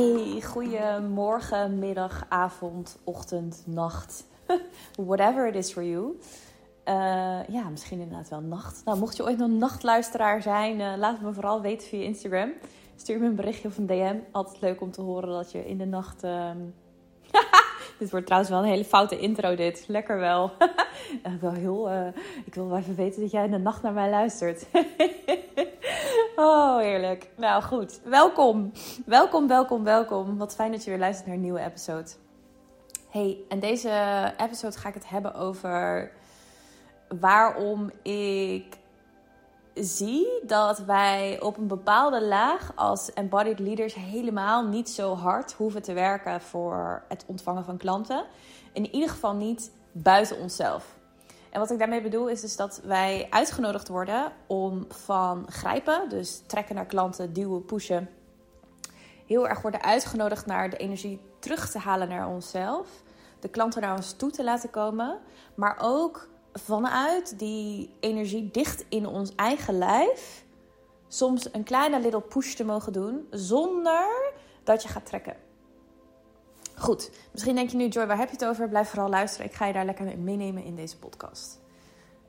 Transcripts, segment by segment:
Hey, goedemorgen, middag, avond, ochtend, nacht. Whatever it is for you. Uh, ja, misschien inderdaad wel nacht. Nou, mocht je ooit nog nachtluisteraar zijn, uh, laat het me vooral weten via Instagram. Stuur me een berichtje of een DM. Altijd leuk om te horen dat je in de nacht. Um... dit wordt trouwens wel een hele foute intro, dit. Lekker wel. wel heel, uh, ik wil wel even weten dat jij in de nacht naar mij luistert. oh, heerlijk. Nou goed, welkom. Welkom, welkom, welkom. Wat fijn dat je weer luistert naar een nieuwe episode. Hey, en deze episode ga ik het hebben over waarom ik zie dat wij op een bepaalde laag als embodied leaders helemaal niet zo hard hoeven te werken voor het ontvangen van klanten. In ieder geval niet buiten onszelf. En wat ik daarmee bedoel is dus dat wij uitgenodigd worden om van grijpen, dus trekken naar klanten, duwen, pushen, heel erg worden uitgenodigd naar de energie terug te halen naar onszelf, de klanten naar ons toe te laten komen, maar ook vanuit die energie dicht in ons eigen lijf soms een kleine little push te mogen doen zonder dat je gaat trekken. Goed, misschien denk je nu, Joy, waar heb je het over? Blijf vooral luisteren. Ik ga je daar lekker mee meenemen in deze podcast.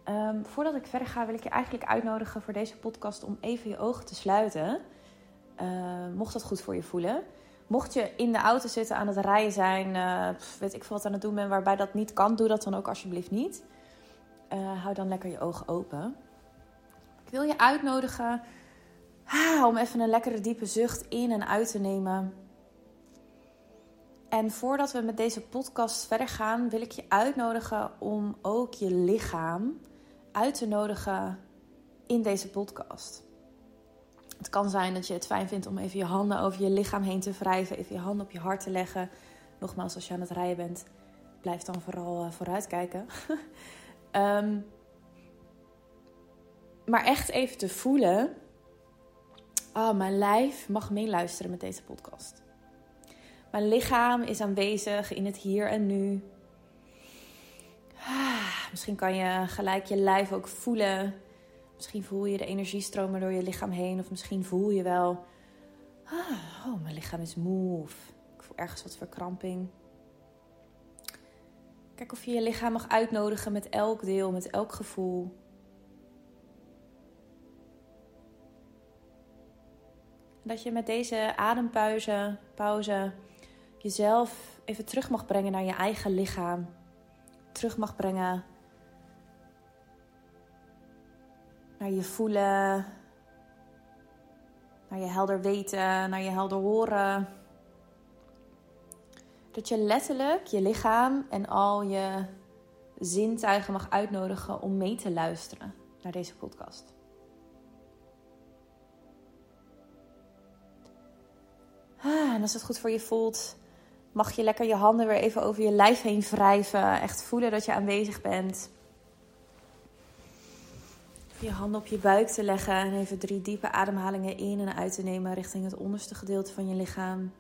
Um, voordat ik verder ga, wil ik je eigenlijk uitnodigen voor deze podcast om even je ogen te sluiten. Uh, mocht dat goed voor je voelen. Mocht je in de auto zitten, aan het rijden zijn, uh, weet ik veel wat aan het doen bent, waarbij dat niet kan, doe dat dan ook alsjeblieft niet. Uh, hou dan lekker je ogen open. Ik wil je uitnodigen ah, om even een lekkere diepe zucht in en uit te nemen. En voordat we met deze podcast verder gaan, wil ik je uitnodigen om ook je lichaam uit te nodigen in deze podcast. Het kan zijn dat je het fijn vindt om even je handen over je lichaam heen te wrijven, even je handen op je hart te leggen. Nogmaals, als je aan het rijden bent, blijf dan vooral uh, vooruit kijken. um, maar echt even te voelen. Oh, mijn lijf mag meeluisteren met deze podcast. Mijn lichaam is aanwezig in het hier en nu. Ah, misschien kan je gelijk je lijf ook voelen. Misschien voel je de energie stromen door je lichaam heen. Of misschien voel je wel. Ah, oh, mijn lichaam is move. Ik voel ergens wat verkramping. Kijk of je je lichaam mag uitnodigen met elk deel, met elk gevoel. Dat je met deze adempauze pauze, jezelf even terug mag brengen naar je eigen lichaam. Terug mag brengen naar je voelen, naar je helder weten, naar je helder horen. Dat je letterlijk je lichaam en al je zintuigen mag uitnodigen om mee te luisteren naar deze podcast. Ah, en als het goed voor je voelt, mag je lekker je handen weer even over je lijf heen wrijven. Echt voelen dat je aanwezig bent. Je handen op je buik te leggen en even drie diepe ademhalingen in en uit te nemen richting het onderste gedeelte van je lichaam.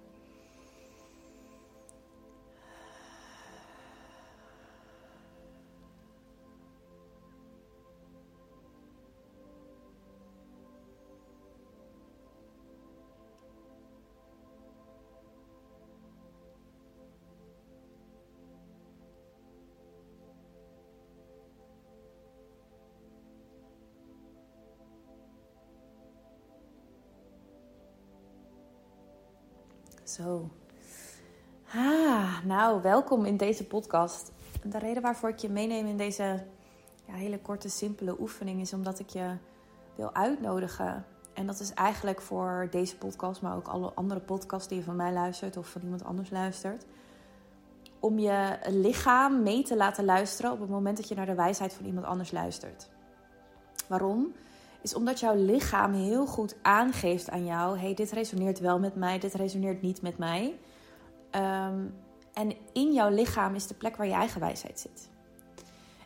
Ah, nou, welkom in deze podcast. De reden waarvoor ik je meeneem in deze ja, hele korte, simpele oefening is omdat ik je wil uitnodigen. En dat is eigenlijk voor deze podcast, maar ook alle andere podcasts die je van mij luistert of van iemand anders luistert. Om je lichaam mee te laten luisteren op het moment dat je naar de wijsheid van iemand anders luistert. Waarom? Is omdat jouw lichaam heel goed aangeeft aan jou: hey, dit resoneert wel met mij, dit resoneert niet met mij. Ehm, en in jouw lichaam is de plek waar je eigen wijsheid zit.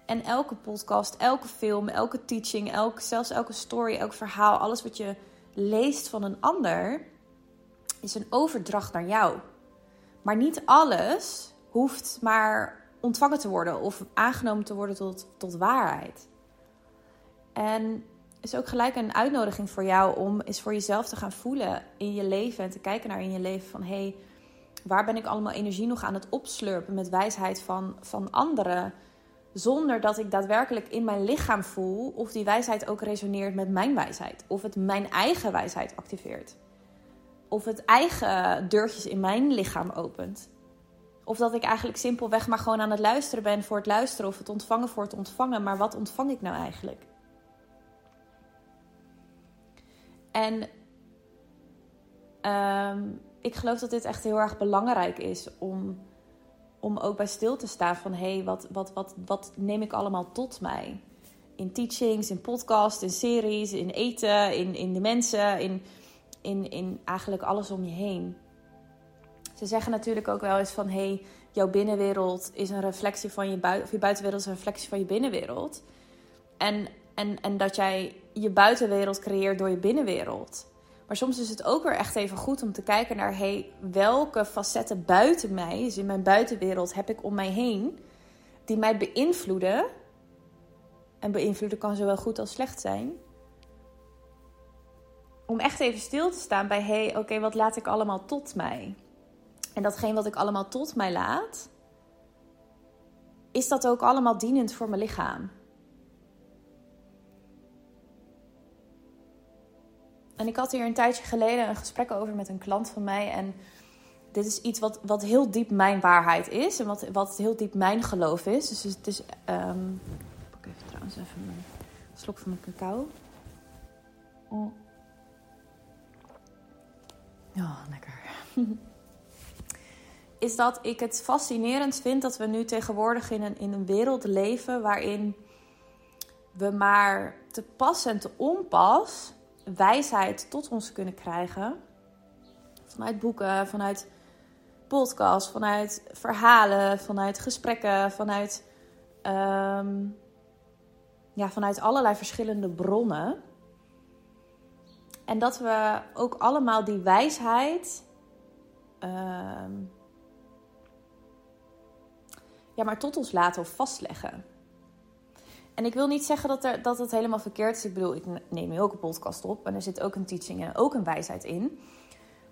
En elke podcast, elke film, elke teaching, elke, zelfs elke story, elk verhaal, alles wat je leest van een ander, is een overdracht naar jou. Maar niet alles hoeft maar ontvangen te worden of aangenomen te worden tot, tot waarheid. En is ook gelijk een uitnodiging voor jou om eens voor jezelf te gaan voelen in je leven en te kijken naar in je leven van hé, hey, waar ben ik allemaal energie nog aan het opslurpen met wijsheid van, van anderen, zonder dat ik daadwerkelijk in mijn lichaam voel of die wijsheid ook resoneert met mijn wijsheid, of het mijn eigen wijsheid activeert, of het eigen deurtjes in mijn lichaam opent. Of dat ik eigenlijk simpelweg maar gewoon aan het luisteren ben voor het luisteren of het ontvangen voor het ontvangen. Maar wat ontvang ik nou eigenlijk? En ehm, ik geloof dat dit echt heel erg belangrijk is om, om ook bij stil te staan van hé, hey, wat, wat, wat, wat neem ik allemaal tot mij? In teachings, in podcasts, in series, in eten, in, in de mensen, in, in, in eigenlijk alles om je heen. Ze zeggen natuurlijk ook wel eens van hé, hey, jouw binnenwereld is een reflectie van je buiten, of je buitenwereld is een reflectie van je binnenwereld. En, en, en dat jij je buitenwereld creëert door je binnenwereld. Maar soms is het ook weer echt even goed om te kijken naar hey, welke facetten buiten mij, dus in mijn buitenwereld, heb ik om mij heen, die mij beïnvloeden. En beïnvloeden kan zowel goed als slecht zijn. Om echt even stil te staan bij hey, oké, wat laat ik allemaal tot mij? En datgene wat ik allemaal tot mij laat, is dat ook allemaal dienend voor mijn lichaam? En ik had hier een tijdje geleden een gesprek over met een klant van mij. En dit is iets wat, wat heel diep mijn waarheid is. En wat, wat heel diep mijn geloof is. Dus het is. Um... Ik pak even trouwens even een slok van mijn cacao. Oh. Lekker. is dat ik het fascinerend vind dat we nu tegenwoordig in een, in een wereld leven waarin we maar te pas en te onpas wijsheid tot ons kunnen krijgen. Vanuit boeken, vanuit podcasts, vanuit verhalen, vanuit gesprekken, vanuit, ehm, ja, vanuit allerlei verschillende bronnen. En dat we ook allemaal die wijsheid. Ehm, ja, maar tot ons laten of vastleggen. En ik wil niet zeggen dat, er, dat het helemaal verkeerd is. Ik bedoel, ik neem nu ook een podcast op en er zit ook een teaching en ook een wijsheid in.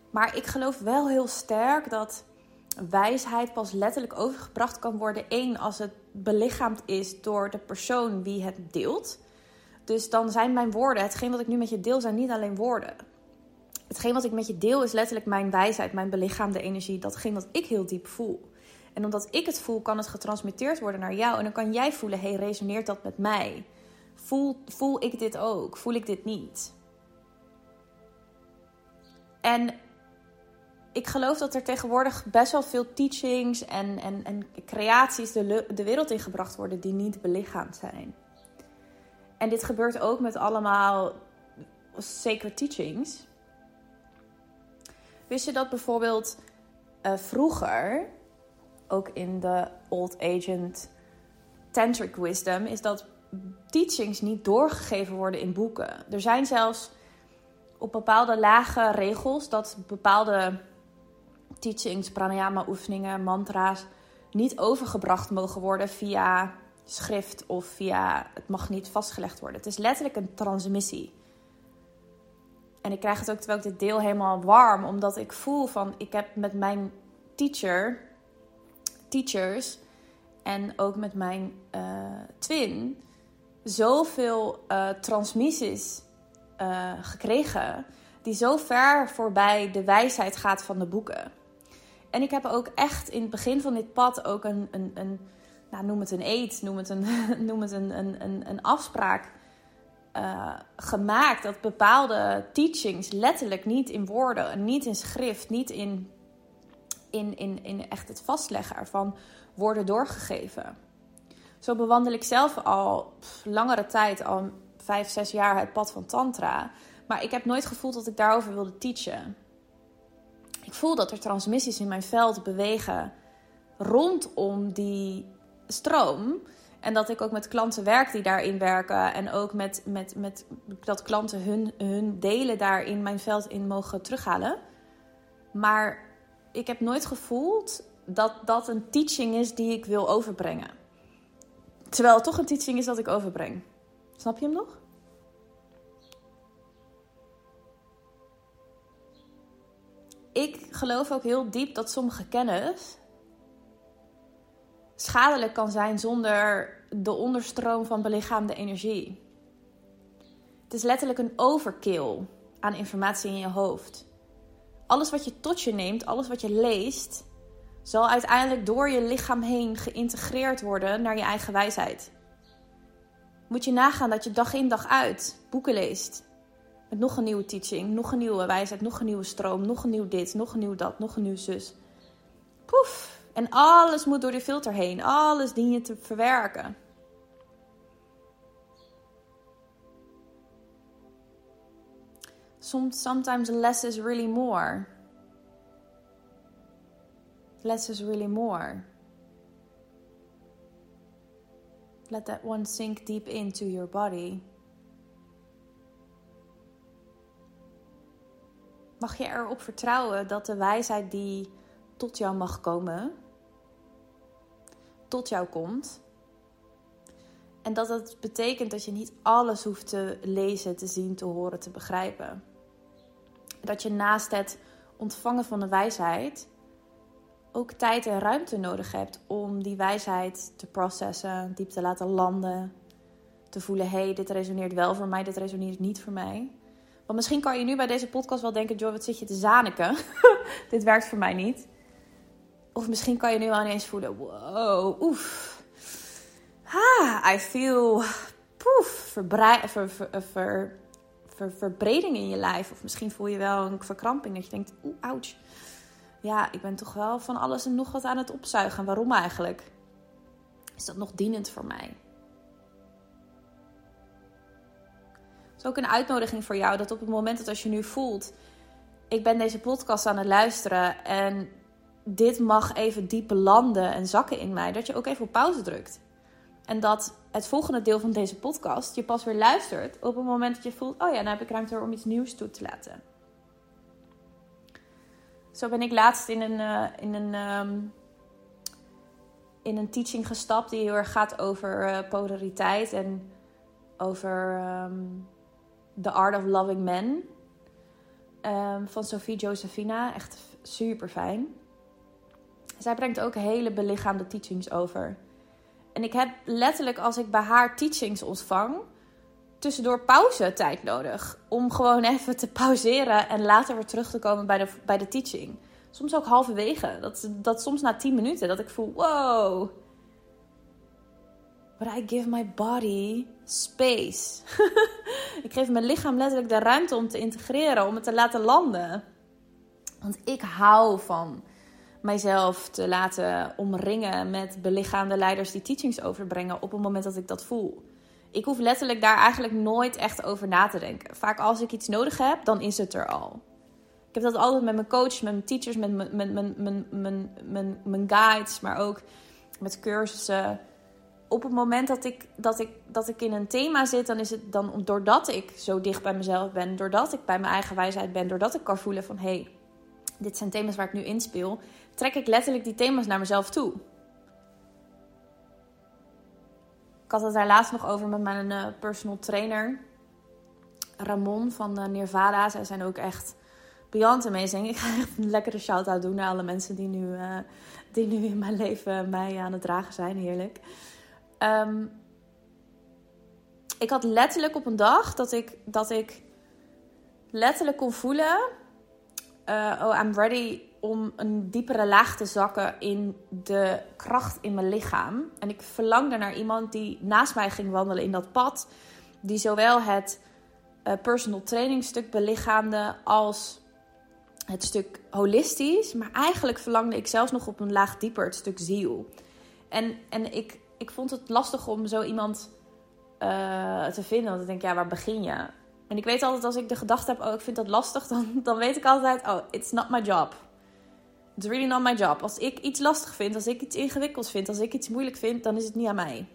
Maar ik geloof wel heel sterk dat wijsheid pas letterlijk overgebracht kan worden. Eén, als het belichaamd is door de persoon wie het deelt. Dus dan zijn mijn woorden, hetgeen wat ik nu met je deel, zijn niet alleen woorden. Hetgeen wat ik met je deel is letterlijk mijn wijsheid, mijn belichaamde energie. Datgene wat ik heel diep voel. En omdat ik het voel, kan het getransmitteerd worden naar jou. En dan kan jij voelen, hey, resoneert dat met mij? Voel, voel ik dit ook? Voel ik dit niet? En ik geloof dat er tegenwoordig best wel veel teachings en, en, en creaties de, de wereld ingebracht worden die niet belichaamd zijn. En dit gebeurt ook met allemaal sacred teachings. Wist je dat bijvoorbeeld uh, vroeger ook in de Old Agent Tantric Wisdom, is dat teachings niet doorgegeven worden in boeken. Er zijn zelfs op bepaalde lage regels dat bepaalde teachings, pranayama oefeningen, mantra's niet overgebracht mogen worden via schrift of via het mag niet vastgelegd worden. Het is letterlijk een transmissie. En ik krijg het ook terwijl ik dit deel helemaal warm, omdat ik voel van ik heb met mijn teacher teachers en ook met mijn uh, twin zoveel uh, transmissies uh, gekregen die zo ver voorbij de wijsheid gaat van de boeken. En ik heb ook echt in het begin van dit pad ook een, een, een nou, noem het een eet, noem het een, noem het een, een, een, afspraak gemaakt dat bepaalde teachings letterlijk niet in woorden, niet in schrift, niet in in, in, in echt het vastleggen ervan worden doorgegeven. Zo bewandel ik zelf al langere tijd, al vijf, zes jaar, het pad van Tantra. Maar ik heb nooit gevoeld dat ik daarover wilde teachen. Ik voel dat er transmissies in mijn veld bewegen rondom die stroom. En dat ik ook met klanten werk die daarin werken. En ook met, met, met dat klanten hun, hun delen daar in mijn veld in mogen terughalen. Maar ik heb nooit gevoeld dat dat een teaching is die ik wil overbrengen. Terwijl het toch een teaching is dat ik overbreng. Snap je hem nog? Ik geloof ook heel diep dat sommige kennis schadelijk kan zijn zonder de onderstroom van belichaamde energie. Het is letterlijk een overkill aan informatie in je hoofd. Alles wat je tot je neemt, alles wat je leest, zal uiteindelijk door je lichaam heen geïntegreerd worden naar je eigen wijsheid. Moet je nagaan dat je dag in dag uit boeken leest. Met nog een nieuwe teaching, nog een nieuwe wijsheid, nog een nieuwe stroom, nog een nieuw dit, nog een nieuw dat, nog een nieuw zus. Poef! En alles moet door die filter heen. Alles dien je te verwerken. Sometimes less is really more. Less is really more. Let that one sink deep into your body. Mag je erop vertrouwen dat de wijsheid die tot jou mag komen, tot jou komt. En dat dat betekent dat je niet alles hoeft te lezen, te zien, te horen, te begrijpen. Dat je naast het ontvangen van de wijsheid ook tijd en ruimte nodig hebt om die wijsheid te processen, diep te laten landen. Te voelen, hé, hey, dit resoneert wel voor mij, dit resoneert niet voor mij. Want misschien kan je nu bij deze podcast wel denken, Joy, wat zit je te zaniken? dit werkt voor mij niet. Of misschien kan je nu al ineens voelen: wow, oef. Ah, I feel poef, verbrei, ver, ver, ver, verbreding in je lijf. Of misschien voel je wel een verkramping dat je denkt: oeh, ouch. Ja, ik ben toch wel van alles en nog wat aan het opzuigen. Waarom eigenlijk? Is dat nog dienend voor mij? Het is ook een uitnodiging voor jou dat op het moment dat als je nu voelt: ik ben deze podcast aan het luisteren en dit mag even diep landen en zakken in mij, dat je ook even op pauze drukt. En dat het volgende deel van deze podcast je pas weer luistert op het moment dat je voelt: oh ja, nou heb ik ruimte om iets nieuws toe te laten. Zo ben ik laatst in een, uh, in een, um, in een teaching gestapt die heel erg gaat over uh, polariteit en over um, The Art of Loving Men. Um, van Sophie Josephina. Echt super fijn. Zij brengt ook hele belichaamde teachings over. En ik heb letterlijk als ik bij haar teachings ontvang, tussendoor pauze tijd nodig. Om gewoon even te pauzeren en later weer terug te komen bij de, bij de teaching. Soms ook halverwege. Dat, dat soms na 10 minuten dat ik voel, wow. But I give my body space. ik geef mijn lichaam letterlijk de ruimte om te integreren, om het te laten landen. Want ik hou van mijzelf te laten omringen met belichaamde leiders die teachings overbrengen op het moment dat ik dat voel. Ik hoef letterlijk daar eigenlijk nooit echt over na te denken. Vaak als ik iets nodig heb, dan is het er al. Ik heb dat altijd met mijn coach, met mijn teachers, met mijn, mijn, mijn, mijn, mijn, mijn, guides, maar ook met cursussen. Op het moment dat ik, dat, ik, dat ik in een thema zit, dan is het dan doordat ik zo dicht bij mezelf ben, doordat ik bij mijn eigen wijsheid ben, doordat ik kan voelen van hé, hey, dit zijn thema's waar ik nu inspeel, trek ik letterlijk die thema's naar mezelf toe. Ik had het daar laatst nog over met mijn uh, personal trainer, Ramon van uh, Nirvana. Zij zijn ook echt beyond amazing. Ik ga echt een lekkere shout-out doen naar alle mensen die nu, uh, die nu in mijn leven mij aan het dragen zijn. Heerlijk. Um, ik had letterlijk op een dag dat ik, dat ik letterlijk kon voelen oh, I'm ready om een diepere laag te zakken in de kracht in mijn lichaam. En ik verlangde naar iemand die naast mij ging wandelen in dat pad. Die zowel het uh, personal training stuk belichaamde als het stuk holistisch. Maar eigenlijk verlangde ik zelfs nog op een laag dieper het stuk ziel. En, en ik, ik vond het lastig om zo iemand uh, te vinden. Want ik denk, ja, waar begin je? En ik weet altijd als ik de gedachte heb, oh, ik vind dat lastig, dan, dan weet ik altijd, oh, it's not my job. It's really not my job. Als ik iets lastig vind, als ik iets ingewikkelds vind, als ik iets moeilijk vind, dan is het niet aan mij.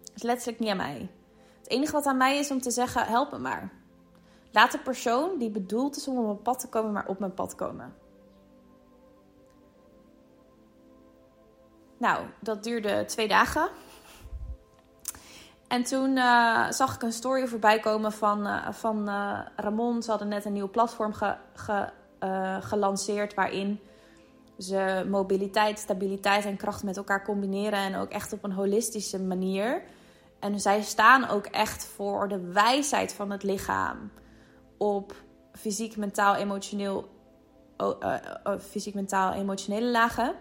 Het is letterlijk niet aan mij. Het enige wat aan mij is om te zeggen, help me maar. Laat de persoon die bedoeld is om op mijn pad te komen, maar op mijn pad komen. Nou, dat duurde twee dagen. En toen uh, zag ik een story voorbij komen van, uh, van uh, Ramon. Ze hadden net een nieuw platform ge, ge, gelanceerd waarin ze mobiliteit, stabiliteit en kracht met elkaar combineren en ook echt op een holistische manier. En zij staan ook echt voor de wijsheid van het lichaam op fysiek, mentaal, emotioneel, uh, fysiek, mentaal, emotionele lagen.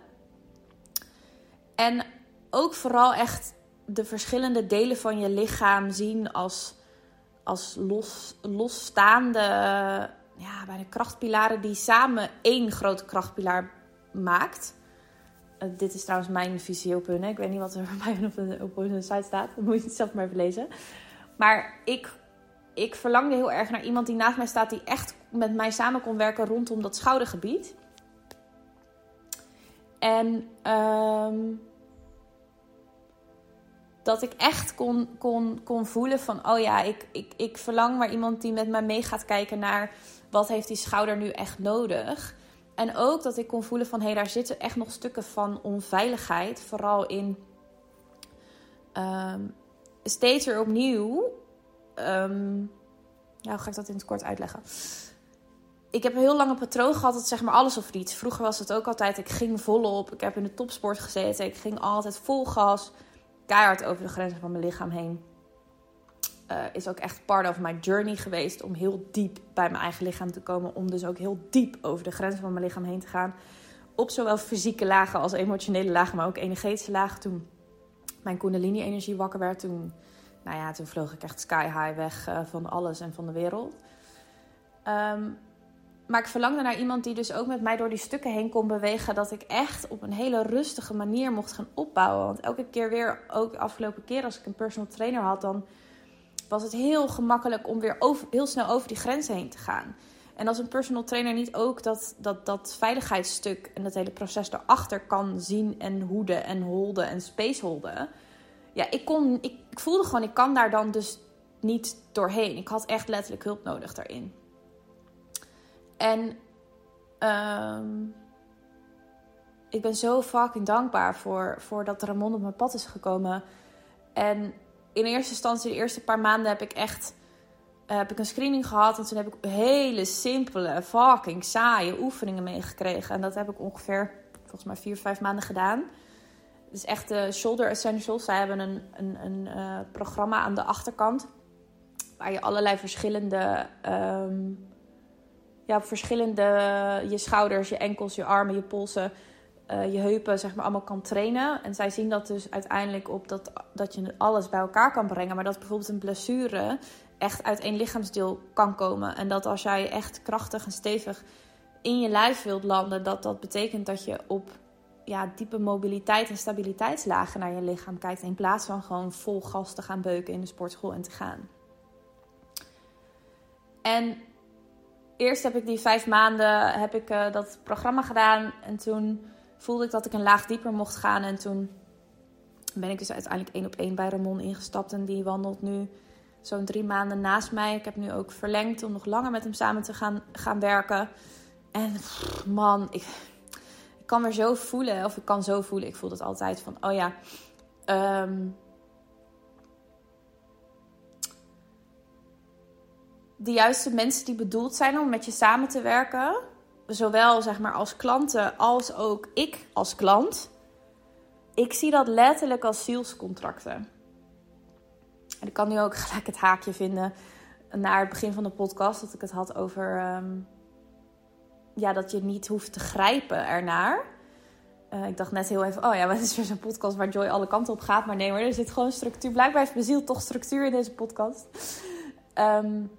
En ook vooral echt de verschillende delen van je lichaam zien als, als los, losstaande ja, bijna krachtpilaren die samen één grote krachtpilaar maakt. Uh, dit is trouwens mijn visie op hun. Hè. Ik weet niet wat er voor mij op, de, hun site staat. Dat moet je het zelf maar even lezen. Maar ik, ik verlangde heel erg naar iemand die naast mij staat... die echt met mij samen kon werken rondom dat schoudergebied. En um, dat ik echt kon, kon, kon voelen van... oh ja, ik, ik, ik verlang maar iemand die met mij mee gaat kijken naar... wat heeft die schouder nu echt nodig... En ook dat ik kon voelen van hé, hey, daar zitten echt nog stukken van onveiligheid. Vooral in um, steeds weer opnieuw. Um, ga ik dat in het kort uitleggen? Ik heb een heel lange patroon gehad dat zeg maar alles of niets. Vroeger was het ook altijd, ik ging volop. Ik heb in de topsport gezeten. Ik ging altijd vol gas. Keihard over de grenzen van mijn lichaam heen. Uh, is ook echt part of my journey geweest om heel diep bij mijn eigen lichaam te komen. Om dus ook heel diep over de grenzen van mijn lichaam heen te gaan. Op zowel fysieke lagen als emotionele lagen, maar ook energetische lagen. Toen mijn Kundalini-energie wakker werd, toen, nou ja, toen vloog ik echt sky high weg uh, van alles en van de wereld. Um, maar ik verlangde naar iemand die dus ook met mij door die stukken heen kon bewegen. Dat ik echt op een hele rustige manier mocht gaan opbouwen. Want elke keer weer, ook de afgelopen keer als ik een personal trainer had, dan was het heel gemakkelijk om weer heel snel over die grenzen heen te gaan. En als een personal trainer niet ook dat, dat, dat veiligheidsstuk en dat hele proces erachter kan zien en hoeden en holden en spaceholden. Ja, ik, kon, ik, voelde gewoon, ik kan daar dan dus niet doorheen. Ik had echt letterlijk hulp nodig daarin. En um, ik ben zo fucking dankbaar voor, voor dat Ramon op mijn pad is gekomen. En in eerste instantie, de eerste paar maanden, heb ik echt uh, heb ik een screening gehad. En toen heb ik hele simpele, fucking saaie oefeningen meegekregen. En dat heb ik ongeveer, volgens mij, vier, vijf maanden gedaan. Dus echt de Shoulder Essentials. Zij hebben een, een, een uh, programma aan de achterkant. Waar je allerlei verschillende, um, ja, verschillende, je schouders, je enkels, je armen, je polsen uh, je heupen zeg maar allemaal kan trainen. En zij zien dat dus uiteindelijk op dat, dat je alles bij elkaar kan brengen. Maar dat bijvoorbeeld een blessure echt uit één lichaamsdeel kan komen. En dat als jij echt krachtig en stevig in je lijf wilt landen, dat dat betekent dat je op ja, diepe mobiliteit en stabiliteitslagen naar je lichaam kijkt. In plaats van gewoon vol gas te gaan beuken in de sportschool en te gaan. En eerst heb ik die vijf maanden heb ik, uh, dat programma gedaan. En toen voelde ik dat ik een laag dieper mocht gaan. En toen ben ik dus uiteindelijk één op één bij Ramon ingestapt. En die wandelt nu zo'n drie maanden naast mij. Ik heb nu ook verlengd om nog langer met hem samen te gaan, gaan werken. En man, ik, ik kan weer zo voelen, of ik kan zo voelen, ik voel dat altijd van, oh ja, um, de juiste mensen die bedoeld zijn om met je samen te werken, zowel zeg maar als klanten als ook ik als klant, ik zie dat letterlijk als zielscontracten. En ik kan nu ook gelijk het haakje vinden naar het begin van de podcast dat ik het had over um, ja, dat je niet hoeft te grijpen ernaar. Uh, ik dacht net heel even, oh ja, wat is weer zo'n podcast waar Joy alle kanten op gaat. Maar nee, maar er zit gewoon structuur. Blijkbaar heeft bezield toch structuur in deze podcast. Um,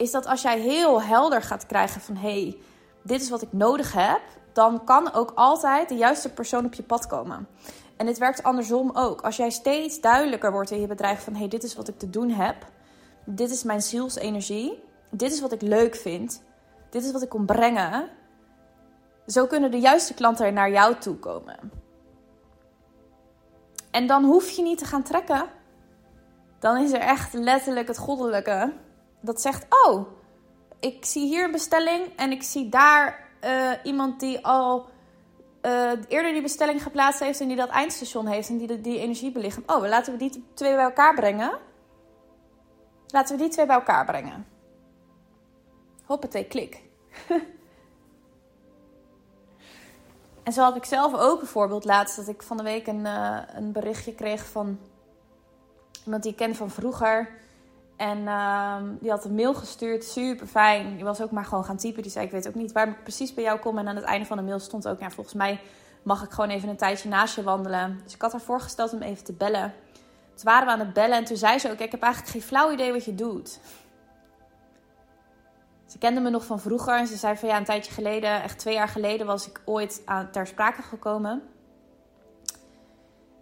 is dat als jij heel helder gaat krijgen van hé, hey, dit is wat ik nodig heb, dan kan ook altijd de juiste persoon op je pad komen. En dit werkt andersom ook. Als jij steeds duidelijker wordt in je bedrijf van hé, hey, dit is wat ik te doen heb, dit is mijn zielsenergie, dit is wat ik leuk vind, dit is wat ik kon brengen, zo kunnen de juiste klanten naar jou toe komen. En dan hoef je niet te gaan trekken. Dan is er echt letterlijk het goddelijke dat zegt: Oh, ik zie hier een bestelling en ik zie daar uh, iemand die al uh, eerder die bestelling geplaatst heeft en die dat eindstation heeft en die die energie belichaam. Oh, laten we die twee bij elkaar brengen. Laten we die twee bij elkaar brengen. Hoppatee, klik. en zo had ik zelf ook bijvoorbeeld laatst dat ik van de week een, uh, een berichtje kreeg van iemand die ik ken van vroeger. En uh, die had een mail gestuurd, super fijn. Die was ook maar gewoon gaan typen. Die zei: Ik weet ook niet waar ik precies bij jou kom. En aan het einde van de mail stond ook: ja, Volgens mij mag ik gewoon even een tijdje naast je wandelen. Dus ik had haar voorgesteld om even te bellen. Toen waren we aan het bellen en toen zei ze ook: Ik heb eigenlijk geen flauw idee wat je doet. Ze kende me nog van vroeger en ze zei van ja, een tijdje geleden, echt twee jaar geleden, was ik ooit aan, ter sprake gekomen.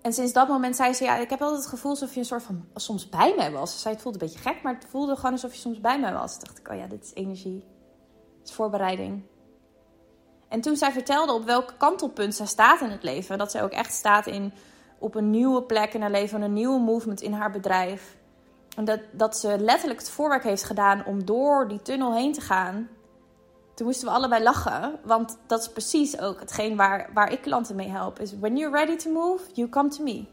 En sinds dat moment zei ze, ja, ik heb altijd het gevoel alsof je een soort van soms bij mij was. Ze zei, het voelde een beetje gek, maar het voelde gewoon alsof je soms bij mij was. Toen dacht ik, oh ja, dit is energie. Dit is voorbereiding. En toen zij vertelde op welk kantelpunt zij staat in het leven. Dat zij ook echt staat in, op een nieuwe plek in haar leven, een nieuwe movement in haar bedrijf. En dat, dat ze letterlijk het voorwerk heeft gedaan om door die tunnel heen te gaan. Toen moesten we allebei lachen. Want dat is precies ook hetgeen waar, waar ik klanten mee help. Is when you're ready to move, you come to me.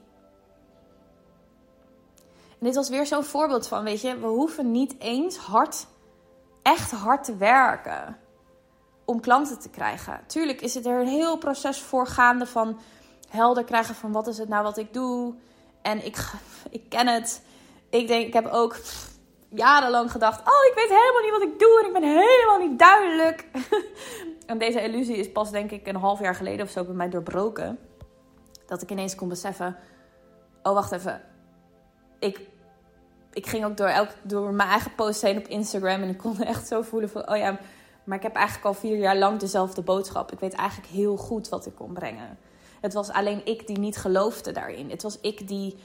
En dit was weer zo'n voorbeeld van, weet je, we hoeven niet eens hard, echt hard te werken om klanten te krijgen. Tuurlijk is het er een heel proces voorgaande van helder krijgen van wat is het nou wat ik doe. En ik, ik ken het. Ik denk, ik heb ook jarenlang gedacht: Oh, ik weet helemaal niet wat ik doe en ik ben helemaal niet duidelijk. en deze illusie is pas, denk ik, een half jaar geleden of zo bij mij doorbroken. Dat ik ineens kon beseffen: Oh, wacht even. Ik, ik ging ook door, elk, door mijn eigen post heen op Instagram en ik kon echt zo voelen: van, Oh ja, maar ik heb eigenlijk al vier jaar lang dezelfde boodschap. Ik weet eigenlijk heel goed wat ik kon brengen. Het was alleen ik die niet geloofde daarin. Het was ik die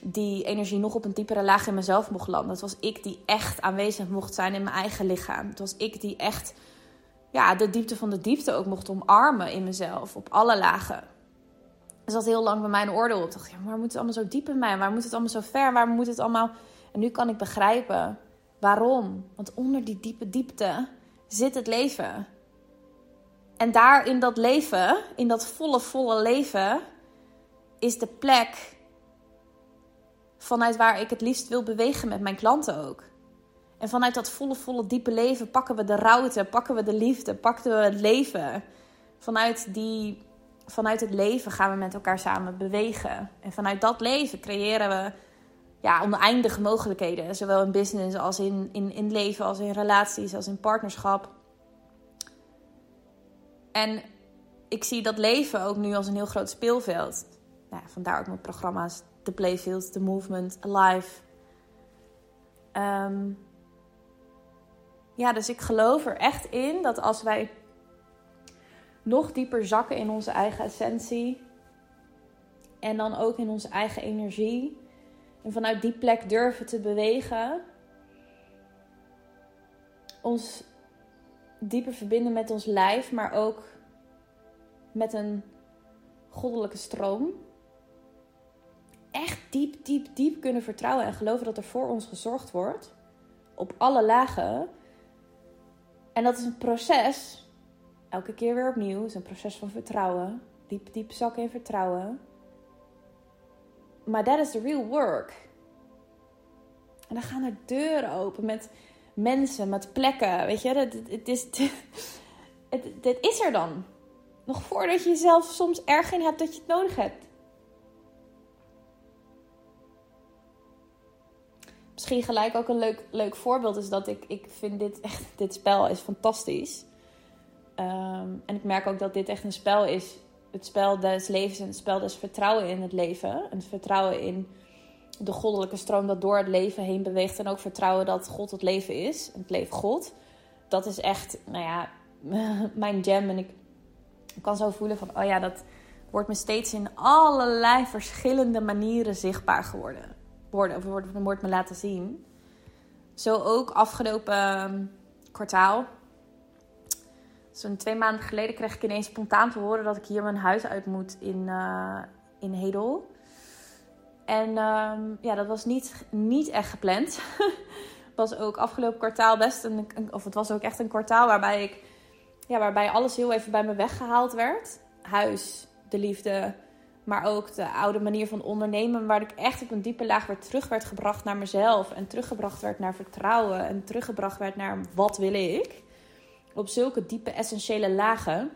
die energie nog op een diepere laag in mezelf mocht landen. Het was ik die echt aanwezig mocht zijn in mijn eigen lichaam. Het was ik die echt ja, de diepte van de diepte ook mocht omarmen in mezelf. Op alle lagen. Er zat heel lang bij mijn oordeel. Ik dacht, ja, waar moet het allemaal zo diep in mij? Waar moet het allemaal zo ver? Waar moet het allemaal... En nu kan ik begrijpen waarom. Want onder die diepe diepte zit het leven. En daar in dat leven, in dat volle, volle leven, is de plek vanuit waar ik het liefst wil bewegen met mijn klanten ook. En vanuit dat volle, volle, diepe leven pakken we de rouwte, pakken we de liefde, pakken we het leven. Vanuit, die, vanuit het leven gaan we met elkaar samen bewegen. En vanuit dat leven creëren we ja, oneindige mogelijkheden. Zowel in business als in, in, in leven, als in relaties, als in partnerschap. En ik zie dat leven ook nu als een heel groot speelveld. Nou, vandaar ook mijn programma's The Playfield, The Movement, Alive. Um, ja, dus ik geloof er echt in dat als wij nog dieper zakken in onze eigen essentie en dan ook in onze eigen energie en vanuit die plek durven te bewegen, ons dieper verbinden met ons lijf, maar ook met een goddelijke stroom echt diep, diep, diep kunnen vertrouwen en geloven dat er voor ons gezorgd wordt. Op alle lagen. En dat is een proces. Elke keer weer opnieuw. Het is een proces van vertrouwen. Diep, diep zakken in vertrouwen. Maar dat is the real work. En dan gaan er deuren open met mensen, met plekken. Weet je, het, is, het, dit is er dan. Nog voordat je zelf soms erg in hebt dat je het nodig hebt. Misschien gelijk ook een leuk, leuk voorbeeld is dat ik, ik vind dit echt, dit spel is fantastisch. Um, en ik merk ook dat dit echt een spel is. Het spel des levens en het spel des vertrouwen in het leven. En vertrouwen in de goddelijke stroom dat door het leven heen beweegt. En ook vertrouwen dat God het leven is. Het leven God. Dat is echt, nou ja, mijn jam. En ik kan zo voelen van, oh ja, dat wordt me steeds in allerlei verschillende manieren zichtbaar geworden worden, of wordt, wordt me laten zien. Zo ook afgelopen ehm, kwartaal. Zo'n twee maanden geleden kreeg ik ineens spontaan te horen dat ik hier mijn huis uit moet in, uh, in Hedel. En ehm, ja, dat was niet, niet echt gepland. was ook afgelopen kwartaal best een, Of het was ook echt een kwartaal waarbij ik. Ja, waarbij alles heel even bij me weggehaald werd. Huis, de liefde, maar ook de oude manier van ondernemen, waar ik echt op een diepe laag weer terug werd gebracht naar mezelf. En teruggebracht werd naar vertrouwen. En teruggebracht werd naar wat wil ik. op zulke diepe essentiële lagen. En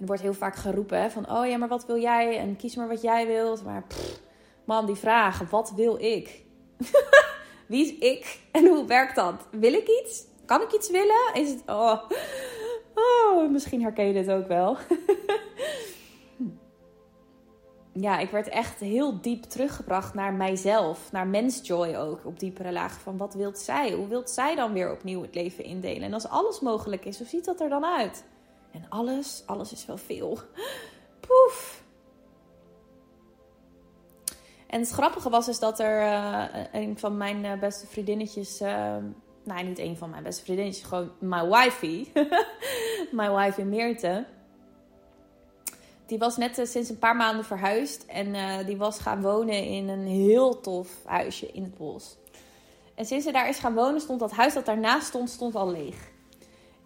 er wordt heel vaak geroepen van, oh ja, maar wat wil jij? En kies maar wat jij wilt. Maar man, die vraag, wat wil ik? Wie is ik? En hoe werkt dat? Wil ik iets? Kan ik iets willen? Is het, oh, oh misschien herken je dit ook wel. ja, ik werd echt heel diep teruggebracht naar mijzelf, naar mensjoy ook, op diepere lagen. Van wat wilt zij? Hoe wilt zij dan weer opnieuw het leven indelen? En als alles mogelijk is, hoe ziet dat er dan uit? En alles, alles is wel veel. Poef. En het grappige was is dat er uh, een van mijn uh, beste vriendinnetjes, uh, nou niet een van mijn beste vriendinnetjes, gewoon mijn wifey, mijn wifey Meerte die was net uh, sinds een paar maanden verhuisd. En uh, die was gaan wonen in een heel tof huisje in het bos. En sinds ze daar is gaan wonen, stond dat huis dat daarnaast stond, stond al leeg.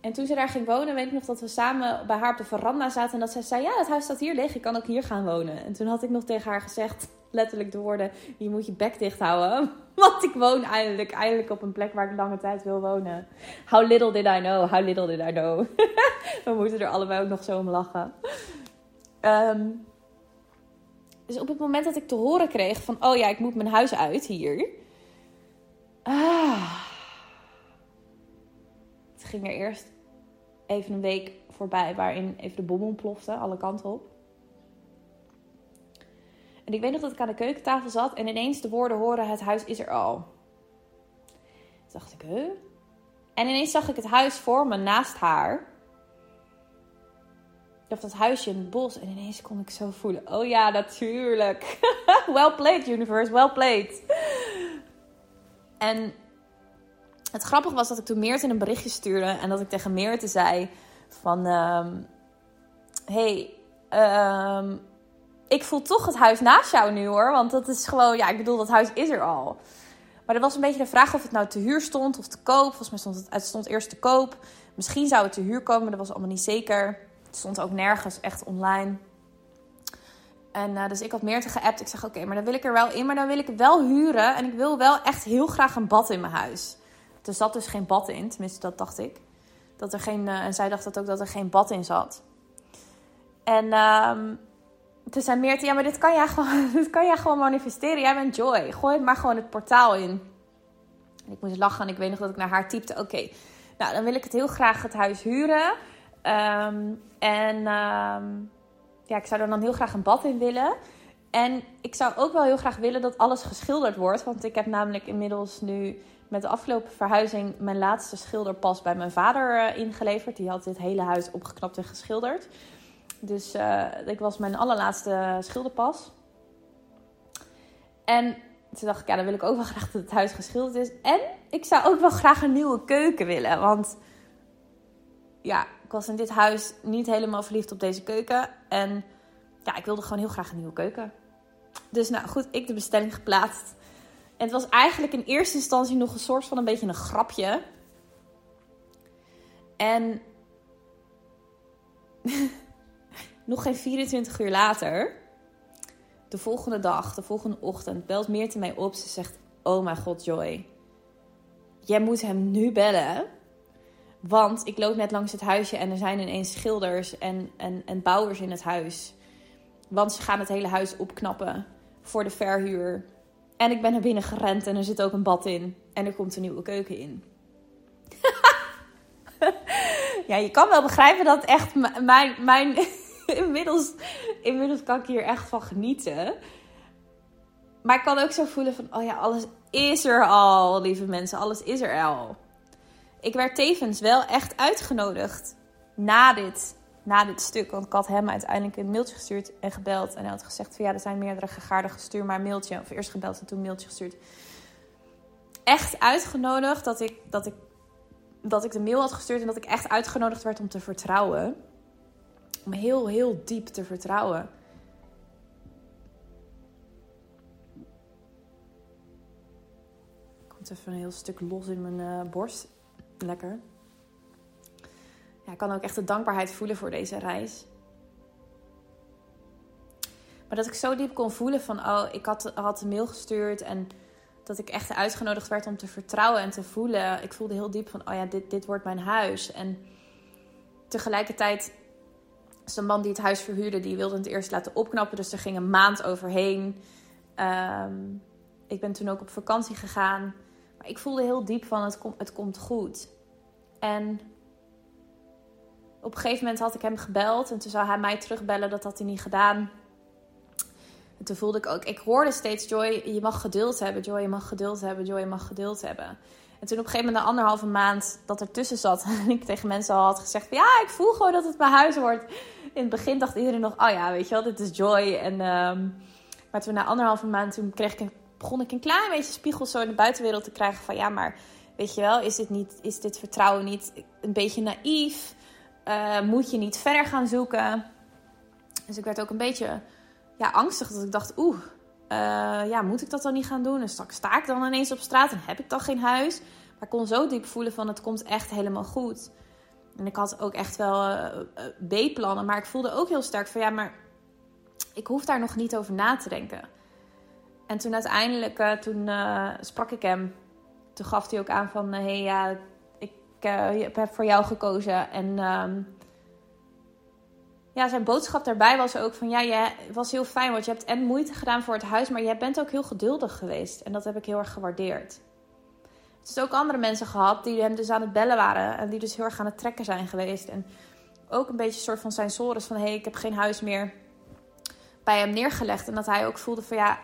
En toen ze daar ging wonen, weet ik nog dat we samen bij haar op de veranda zaten. En dat zij zei, ja, dat huis staat hier leeg, ik kan ook hier gaan wonen. En toen had ik nog tegen haar gezegd, letterlijk de woorden, je moet je bek dicht houden. Want ik woon eindelijk, eindelijk op een plek waar ik lange tijd wil wonen. How little did I know, how little did I know. we moeten er allebei ook nog zo om lachen. Um, dus op het moment dat ik te horen kreeg van, oh ja, ik moet mijn huis uit hier. Ah. Het ging er eerst even een week voorbij waarin even de bom ontplofte, alle kanten op. En ik weet nog dat ik aan de keukentafel zat en ineens de woorden horen: Het huis is er al. Dacht ik, huh? En ineens zag ik het huis voor me naast haar of dat huisje in het bos. En ineens kon ik zo voelen. Oh ja, natuurlijk. well played, universe. Well played. En het grappige was dat ik toen Meerte een berichtje stuurde. En dat ik tegen Meerte zei van... Um, hey, um, ik voel toch het huis naast jou nu hoor. Want dat is gewoon... Ja, ik bedoel, dat huis is er al. Maar er was een beetje de vraag of het nou te huur stond of te koop. Volgens mij stond het, het stond eerst te koop. Misschien zou het te huur komen, dat was allemaal niet zeker. Het stond ook nergens echt online. En uh, dus ik had meer te geappt. Ik zeg, oké, maar dan wil ik er wel in. Maar dan wil ik wel huren. En ik wil wel echt heel graag een bad in mijn huis. Er zat dus geen bad in. Tenminste, dat dacht ik. Dat er geen, uh, en zij dacht dat ook dat er geen bad in zat. En um, toen zei Meerte, ja, maar dit kan, jij gewoon, dit kan jij gewoon manifesteren. Jij bent Joy. Gooi het maar gewoon het portaal in. En ik moest lachen en ik weet nog dat ik naar haar typte. Oké, nou dan wil ik het heel graag het huis huren. Um, en um, ja, ik zou er dan heel graag een bad in willen. En ik zou ook wel heel graag willen dat alles geschilderd wordt. Want ik heb namelijk inmiddels nu met de afgelopen verhuizing mijn laatste schilderpas bij mijn vader uh, ingeleverd. Die had dit hele huis opgeknapt en geschilderd. Dus uh, ik was mijn allerlaatste schilderpas. En toen dacht ik, ja, dan wil ik ook wel graag dat het huis geschilderd is. En ik zou ook wel graag een nieuwe keuken willen. Want ja, was in dit huis niet helemaal verliefd op deze keuken. En ja, ik wilde gewoon heel graag een nieuwe keuken. Dus nou goed, ik de bestelling geplaatst. En het was eigenlijk in eerste instantie nog een soort van een beetje een grapje. En nog geen 24 uur later, de volgende dag, de volgende ochtend, belt Meerte mij op. Ze zegt: Oh mijn god, Joy. Jij moet hem nu bellen. Want ik loop net langs het huisje en er zijn ineens schilders en, en, en bouwers in het huis. Want ze gaan het hele huis opknappen voor de verhuur. En ik ben naar binnen gerend en er zit ook een bad in. En er komt een nieuwe keuken in. ja, je kan wel begrijpen dat echt mijn. mijn inmiddels, inmiddels kan ik hier echt van genieten. Maar ik kan ook zo voelen van: oh ja, alles is er al, lieve mensen. Alles is er al ik werd tevens wel echt uitgenodigd na dit, na dit stuk. Want ik had hem uiteindelijk een mailtje gestuurd en gebeld. En hij had gezegd van ja, er zijn meerdere gegaarden gestuurd, maar mailtje. Of eerst gebeld en toen mailtje gestuurd. Echt uitgenodigd dat ik, dat, ik, dat ik de mail had gestuurd en dat ik echt uitgenodigd werd om te vertrouwen. Om heel, heel diep te vertrouwen. Komt even een heel stuk los in mijn uh, borst lekker. Ja, ik kan ook echt de dankbaarheid voelen voor deze reis. Maar dat ik zo diep kon voelen van, oh, ik had, had een mail gestuurd en dat ik echt uitgenodigd werd om te vertrouwen en te voelen. Ik voelde heel diep van, oh ja, dit, dit wordt mijn huis. En tegelijkertijd is een man die het huis verhuurde, die wilde het eerst laten opknappen. Dus er ging een maand overheen. Ehm, ik ben toen ook op vakantie gegaan. Maar ik voelde heel diep van, het, het komt goed. En op een gegeven moment had ik hem gebeld. En toen zou hij mij terugbellen. Dat had hij niet gedaan. En toen voelde ik ook, ik hoorde steeds Joy, je mag geduld hebben. Joy, je mag geduld hebben. Joy, je mag geduld hebben. En toen op een gegeven moment, na anderhalve maand dat ertussen zat, en ik tegen mensen al had gezegd: Ja, ik voel gewoon dat het mijn huis wordt. In het begin dacht iedereen nog: Oh ja, weet je wel, dit is Joy. En, um, maar toen na anderhalve maand, toen kreeg ik, begon ik een klein beetje spiegel zo in de buitenwereld te krijgen: van ja, maar weet je wel, is dit, niet, is dit vertrouwen niet een beetje naïef? Uh, moet je niet verder gaan zoeken? Dus ik werd ook een beetje ja, angstig. Dat ik dacht, oeh, uh, ja, moet ik dat dan niet gaan doen? En straks sta ik dan ineens op straat en heb ik dan geen huis. Maar ik kon zo diep voelen van het komt echt helemaal goed. En ik had ook echt wel uh, B-plannen. Maar ik voelde ook heel sterk van ja, maar ik hoef daar nog niet over na te denken. En toen uiteindelijk, toen sprak ik hem. Toen gaf hij ook aan van, hé hey, ja, ik heb voor jou gekozen. En ehm, ja, zijn boodschap daarbij was ook van ja, je was heel fijn, want je hebt en moeite gedaan voor het huis, maar je bent ook heel geduldig geweest. En dat heb ik heel erg gewaardeerd. Het is ook andere mensen gehad die hem dus aan het bellen waren en die dus heel erg aan het trekken zijn geweest. En ook een beetje een soort van zijn sores van hé, hey, ik heb geen huis meer bij hem neergelegd. En dat hij ook voelde van ja,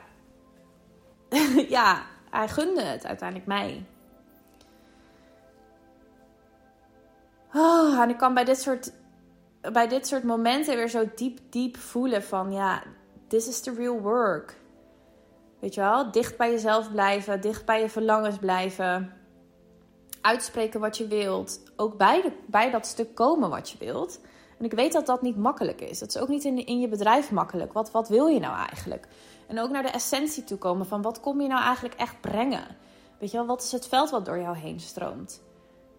ja, hij gunde het uiteindelijk mij. Oh, en ik kan bij dit soort bij dit soort momenten weer zo diep, diep voelen van ja, this is the real work. Weet je wel, dicht bij jezelf blijven, dicht bij je verlangens blijven. Uitspreken wat je wilt. Ook bij, de, bij dat stuk komen wat je wilt. En ik weet dat dat niet makkelijk is. Dat is ook niet in, in je bedrijf makkelijk. Wat, wat wil je nou eigenlijk? En ook naar de essentie toe komen van wat kom je nou eigenlijk echt brengen? Weet je wel, wat is het veld wat door jou heen stroomt?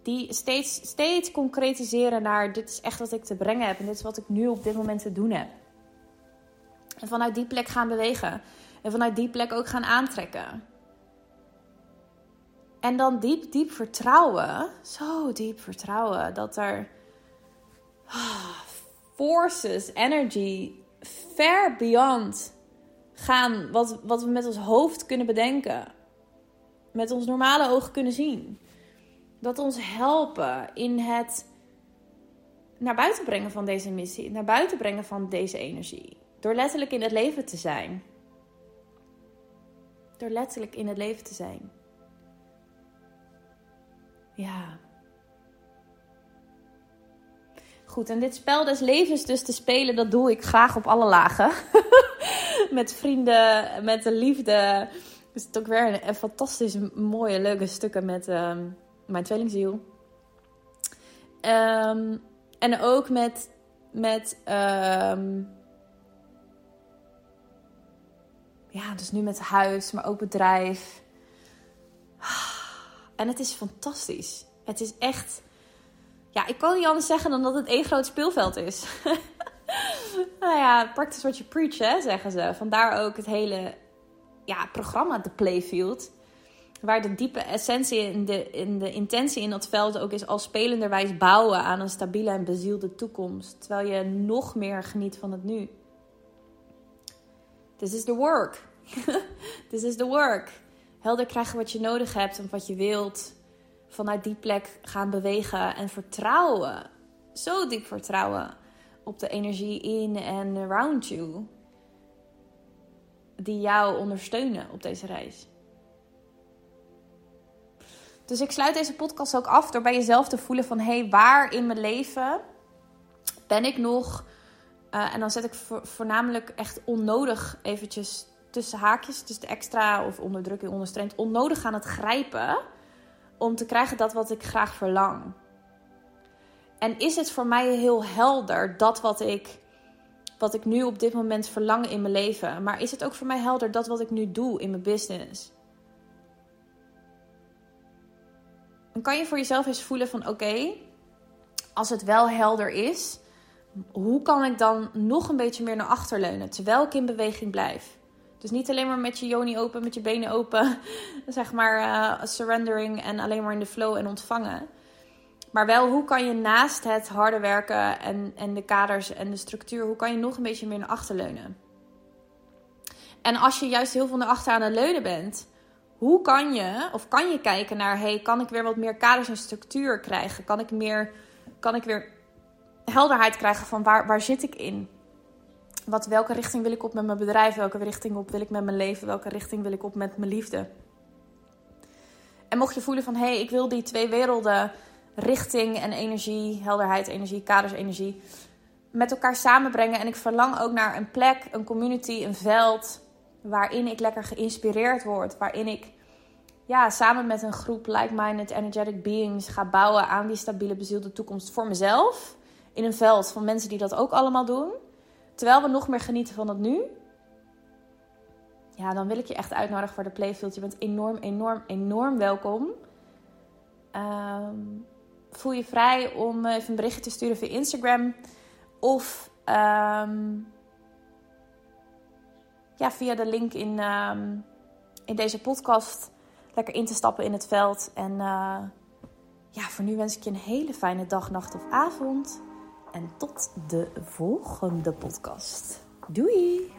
die steeds, steeds concretiseren naar dit is echt wat ik te brengen heb en dit is wat ik nu op dit moment te doen heb. En vanuit die plek gaan bewegen. En vanuit die plek ook gaan aantrekken. En dan diep, diep vertrouwen, zo diep vertrouwen, dat er forces, energy, ver beyond gaan wat, wat we met ons hoofd kunnen bedenken. Met ons normale ogen kunnen zien dat ons helpen in het naar buiten brengen van deze missie, naar buiten brengen van deze energie. Door letterlijk in het leven te zijn. Door letterlijk in het leven te zijn. Ja. Goed, en dit spel des levens dus te spelen, dat doe ik graag op alle lagen. met vrienden, met de liefde. Dus het is ook weer een, fantastisch mooie, leuke stukken met... Ehm, mijn tweelingziel. Um, en ook met, met um, ja, dus nu met huis, maar ook bedrijf. En het is fantastisch. Het is echt, ja, ik kan niet anders zeggen dan dat het één groot speelveld is. nou ja, practice what you preach, hè, zeggen ze. Vandaar ook het hele ja, programma, de Playfield waar de diepe essentie in de, in de intentie in dat veld ook is als spelenderwijs bouwen aan een stabiele en bezielde toekomst. Terwijl je nog meer geniet van het nu. This is the work. This is the work. Helder krijgen wat je nodig hebt en wat je wilt. Vanuit die plek gaan bewegen en vertrouwen. Zo diep vertrouwen op de energie in en around you. Die jou ondersteunen op deze reis. Dus ik sluit deze podcast ook af door bij jezelf te voelen van... hé, hey, waar in mijn leven ben ik nog... Uh, en dan zet ik voornamelijk echt onnodig eventjes tussen haakjes... dus de extra of onderdrukking, onderstreept... onnodig aan het grijpen om te krijgen dat wat ik graag verlang. En is het voor mij heel helder dat wat ik, wat ik nu op dit moment verlang in mijn leven... maar is het ook voor mij helder dat wat ik nu doe in mijn business... dan kan je voor jezelf eens voelen van oké, als het wel helder is, hoe kan ik dan nog een beetje meer naar achter leunen terwijl ik in beweging blijf? Dus niet alleen maar met je joni open, met je benen open, zeg maar uh, surrendering en alleen maar in de flow en ontvangen. Maar wel, hoe kan je naast het harde werken en, en de kaders en de structuur, hoe kan je nog een beetje meer naar achter leunen? En als je juist heel veel naar achter aan het leunen bent, hoe kan je, of kan je kijken naar, hey, kan ik weer wat meer kaders en structuur krijgen? Kan ik, meer, kan ik weer helderheid krijgen van waar, waar zit ik in? Wat, welke richting wil ik op met mijn bedrijf? Welke richting op wil ik met mijn leven? Welke richting wil ik op met mijn liefde? En mocht je voelen van, hé, hey, ik wil die twee werelden, richting en energie, helderheid, energie, kaders, energie, met elkaar samenbrengen. En ik verlang ook naar een plek, een community, een veld waarin ik lekker geïnspireerd word. Waarin ik ja, samen met een groep like-minded energetic beings ga bouwen aan die stabiele bezielde toekomst voor mezelf. In een veld van mensen die dat ook allemaal doen. Terwijl we nog meer genieten van het nu. Ja, dan wil ik je echt uitnodigen voor de Playfield. Je bent enorm, enorm, enorm welkom. Ehm, voel je vrij om even een berichtje te sturen via Instagram. Of ehm, ja, via de link in, ehm, in deze podcast lekker in te stappen in het veld. En uh, ja, voor nu wens ik je een hele fijne dag, nacht of avond. En tot de volgende podcast. Doei!